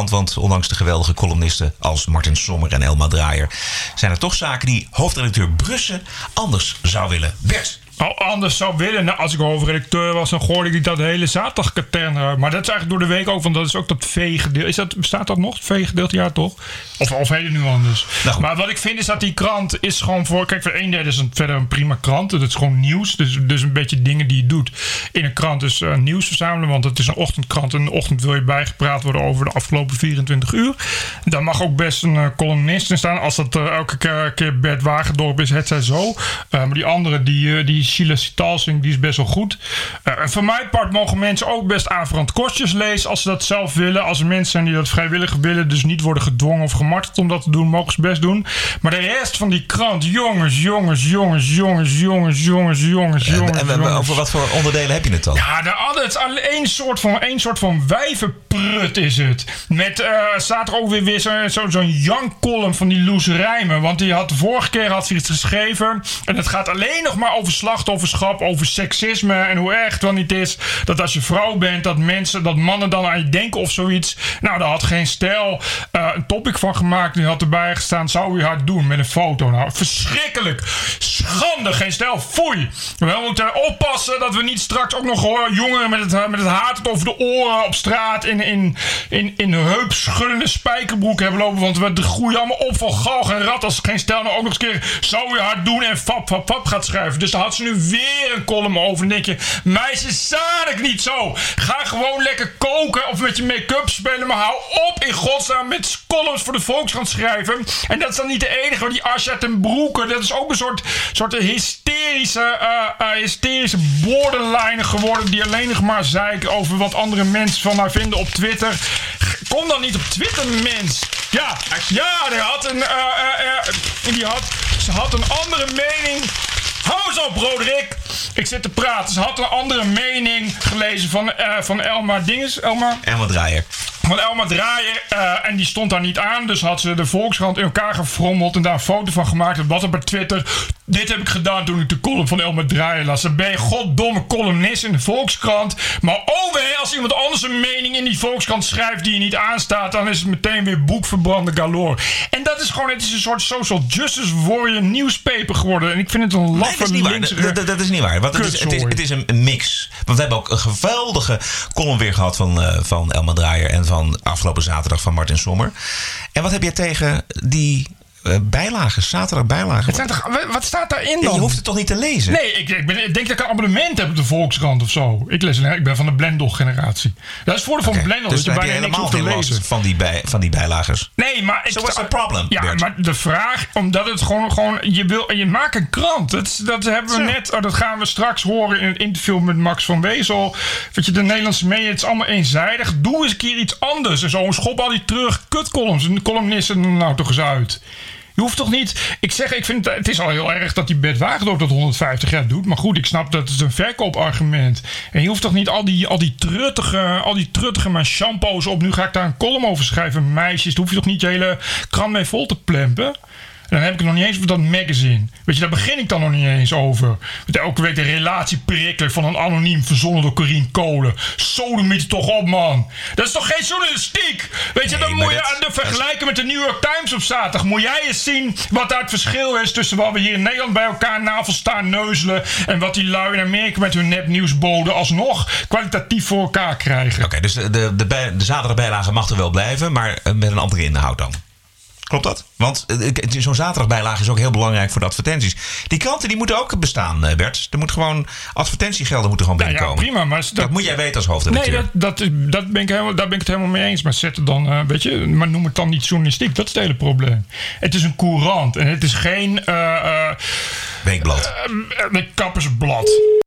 Want ondanks de geweldige columnisten als Martin Sommer en Elma Draaier... zijn er toch zaken die hoofdredacteur Brussen anders zou willen. Bert, Nou, anders zou willen. Nou, als ik hoofdredacteur was, dan gooide ik dat hele zaterdagkatern eruit. Maar dat is eigenlijk door de week ook, want dat is ook dat V-gedeelte. Is dat, bestaat dat nog? Het V-gedeelte, ja toch? Of, of heet het nu anders? Nou maar wat ik vind is dat die krant is gewoon voor... Kijk, voor een derde is het verder een prima krant. Dat is gewoon nieuws. Dus, dus een beetje dingen die je doet in een krant. Dus eh, nieuws verzamelen, want het is een ochtendkrant. En in de ochtend wil je bijgepraat worden over de afgelopen 24 uur. Daar mag ook best een eh, columnist in staan. Als dat eh, elke keer, Bert Wagendorp is, het zij zo. Eh, maar die andere, die, eh, die Sheila Sitalsing, die is best wel goed. Eh, en voor mijn part mogen mensen ook best aanverant kostjes lezen als ze dat zelf willen. Als er mensen zijn die dat vrijwillig willen, dus niet worden gedwongen of gemarteld om dat te doen, mogen ze best doen. Maar de rest van die krant, jongens, jongens, jongens, jongens, jongens, jongens, jongens, en, jongens. en- over wat voor onderdelen heb je het dan? Ja, de, het is alleen één soort van, één soort van wijvenprut is het. Met, eh staat er ook weer, weer zo'n zo, jankcolumn van die Loes Rijmen. Want die had de vorige keer had ze iets geschreven. En het gaat alleen nog maar over over seksisme. En hoe erg het wel niet is dat als je vrouw bent, dat mensen, dat mannen dan aan je denken of zoiets. Nou, daar had geen stijl eh, een topic van gemaakt. Die had erbij gestaan, zou u hard doen met een foto. Nou, verschrikkelijk. Schande, geen stijl. Foei. We moeten oppassen dat we niet straks ook nog hoor, jongeren met het, met het haar over de oren op straat in, in, in, in heupschuddende spijkerbroek hebben lopen. Want we groeien allemaal op van galg en rat als geen stijl nou ook nog eens een keer zou je hard doen en fap, fap, fap gaat schrijven. Dus daar had ze nu weer een column over. En meisjes, zadig niet zo. Ga gewoon lekker koken of met je make-up spelen. Hou op in godsnaam met columns voor de Volkskrant schrijven. En dat is dan niet de enige. Die Asja ten Broeke, dat is ook een soort, soort hysterische, eh, eh, hysterische borderliner geworden. Die alleen nog maar zeiken over wat andere mensen van haar vinden op Twitter. Kom dan niet op Twitter, mens. Ja, ja, die had een, eh, die had, ze had een andere mening. Hou eens op, Roderick. Ik zit te praten. Ze had een andere mening gelezen van, van Elma Dinges. Elma? Elma Draaier. Van Elma Draaier. eh, en die stond daar niet aan. Dus had ze de Volkskrant in elkaar gefrommeld. En daar een foto van gemaakt. En wat op Twitter. Dit heb ik gedaan toen ik de column van Elma Draaier las. Dan ben je goddomme columnist in de Volkskrant. Maar oh wee, als iemand anders een mening in die Volkskrant schrijft die je niet aanstaat. Dan is het meteen weer boekverbrande galore. En dat is gewoon, het is een soort social justice warrior newspaper geworden. En ik vind het een Nee, laffe dat is niet waar. linkse- Dat, dat- dat is niet waar. Want het is, het, is, het is een mix. Want we hebben ook een geweldige column weer gehad van, eh, van Elma Draaier en van afgelopen zaterdag van Martin Sommer. En wat heb je tegen die bijlagen, zaterdag bijlagen? Het zijn toch, wat staat daarin dan? je hoeft het toch niet te lezen? Nee, ik, ik, ben, ik denk dat ik een abonnement heb op de Volkskrant of zo. Ik, lees, ik ben van de Blendel-generatie. Dat is het voordeel van Oké, Blendel, dus dat je bijna niks helemaal hoeft te lezen. van die, bij, van die bijlagers. Nee, maar... Ik, So what's the problem, Ja, Bert? maar de vraag, omdat het gewoon... gewoon je, wil, je maakt een krant. Dat, dat hebben we net... Oh, dat gaan we straks horen in het interview met Max van Wezel. Weet je, de Nederlandse media, het is allemaal eenzijdig. Doe eens een keer iets anders. En zo schop al die terug kutcolumns. En de columnisten nou toch eens uit. Je hoeft toch niet... Ik zeg, ik vind het, is al heel erg dat die Bert Wagendorp dat 150 jaar doet. Maar goed, ik snap dat het een verkoopargument. En je hoeft toch niet al die, al die truttige... Al die truttige maar shampoos op. Nu ga ik daar een column over schrijven. Meisjes, daar hoef je toch niet je hele krant mee vol te plempen? En dan heb ik het nog niet eens over dat magazine. Weet je, daar begin ik dan nog niet eens over. Met elke week de relatieprikkelen van een anoniem verzonnen door Corine Kolen. Sodemiet het toch op, man. Dat is toch geen journalistiek? Weet je, Nee, dan moet je aan de vergelijken met de New York Times op zaterdag. Moet jij eens zien wat daar het verschil is tussen wat we hier in Nederland bij elkaar navel staan neuzelen. En wat die lui in Amerika met hun nepnieuwsboden alsnog kwalitatief voor elkaar krijgen. Oké, dus de, de, de, bij- de zaterdagbijlage mag er wel blijven, maar eh, met een andere inhoud dan. Klopt dat? Want eh, zo'n zaterdagbijlage is ook heel belangrijk voor de advertenties. Die kranten die moeten ook bestaan, eh, Bert. Er moet gewoon advertentiegelden moeten gewoon Nou ja, binnenkomen. prima, maar dat, Dat moet jij weten als Nee, hoofdredacteur. dat, dat, dat ben ik helemaal, daar ben ik het helemaal mee eens. Maar zet het dan, eh, weet je, maar noem het dan niet journalistiek. Dat is het hele probleem. Het is een courant en het is geen eh, eh, Weekblad. een kappersblad.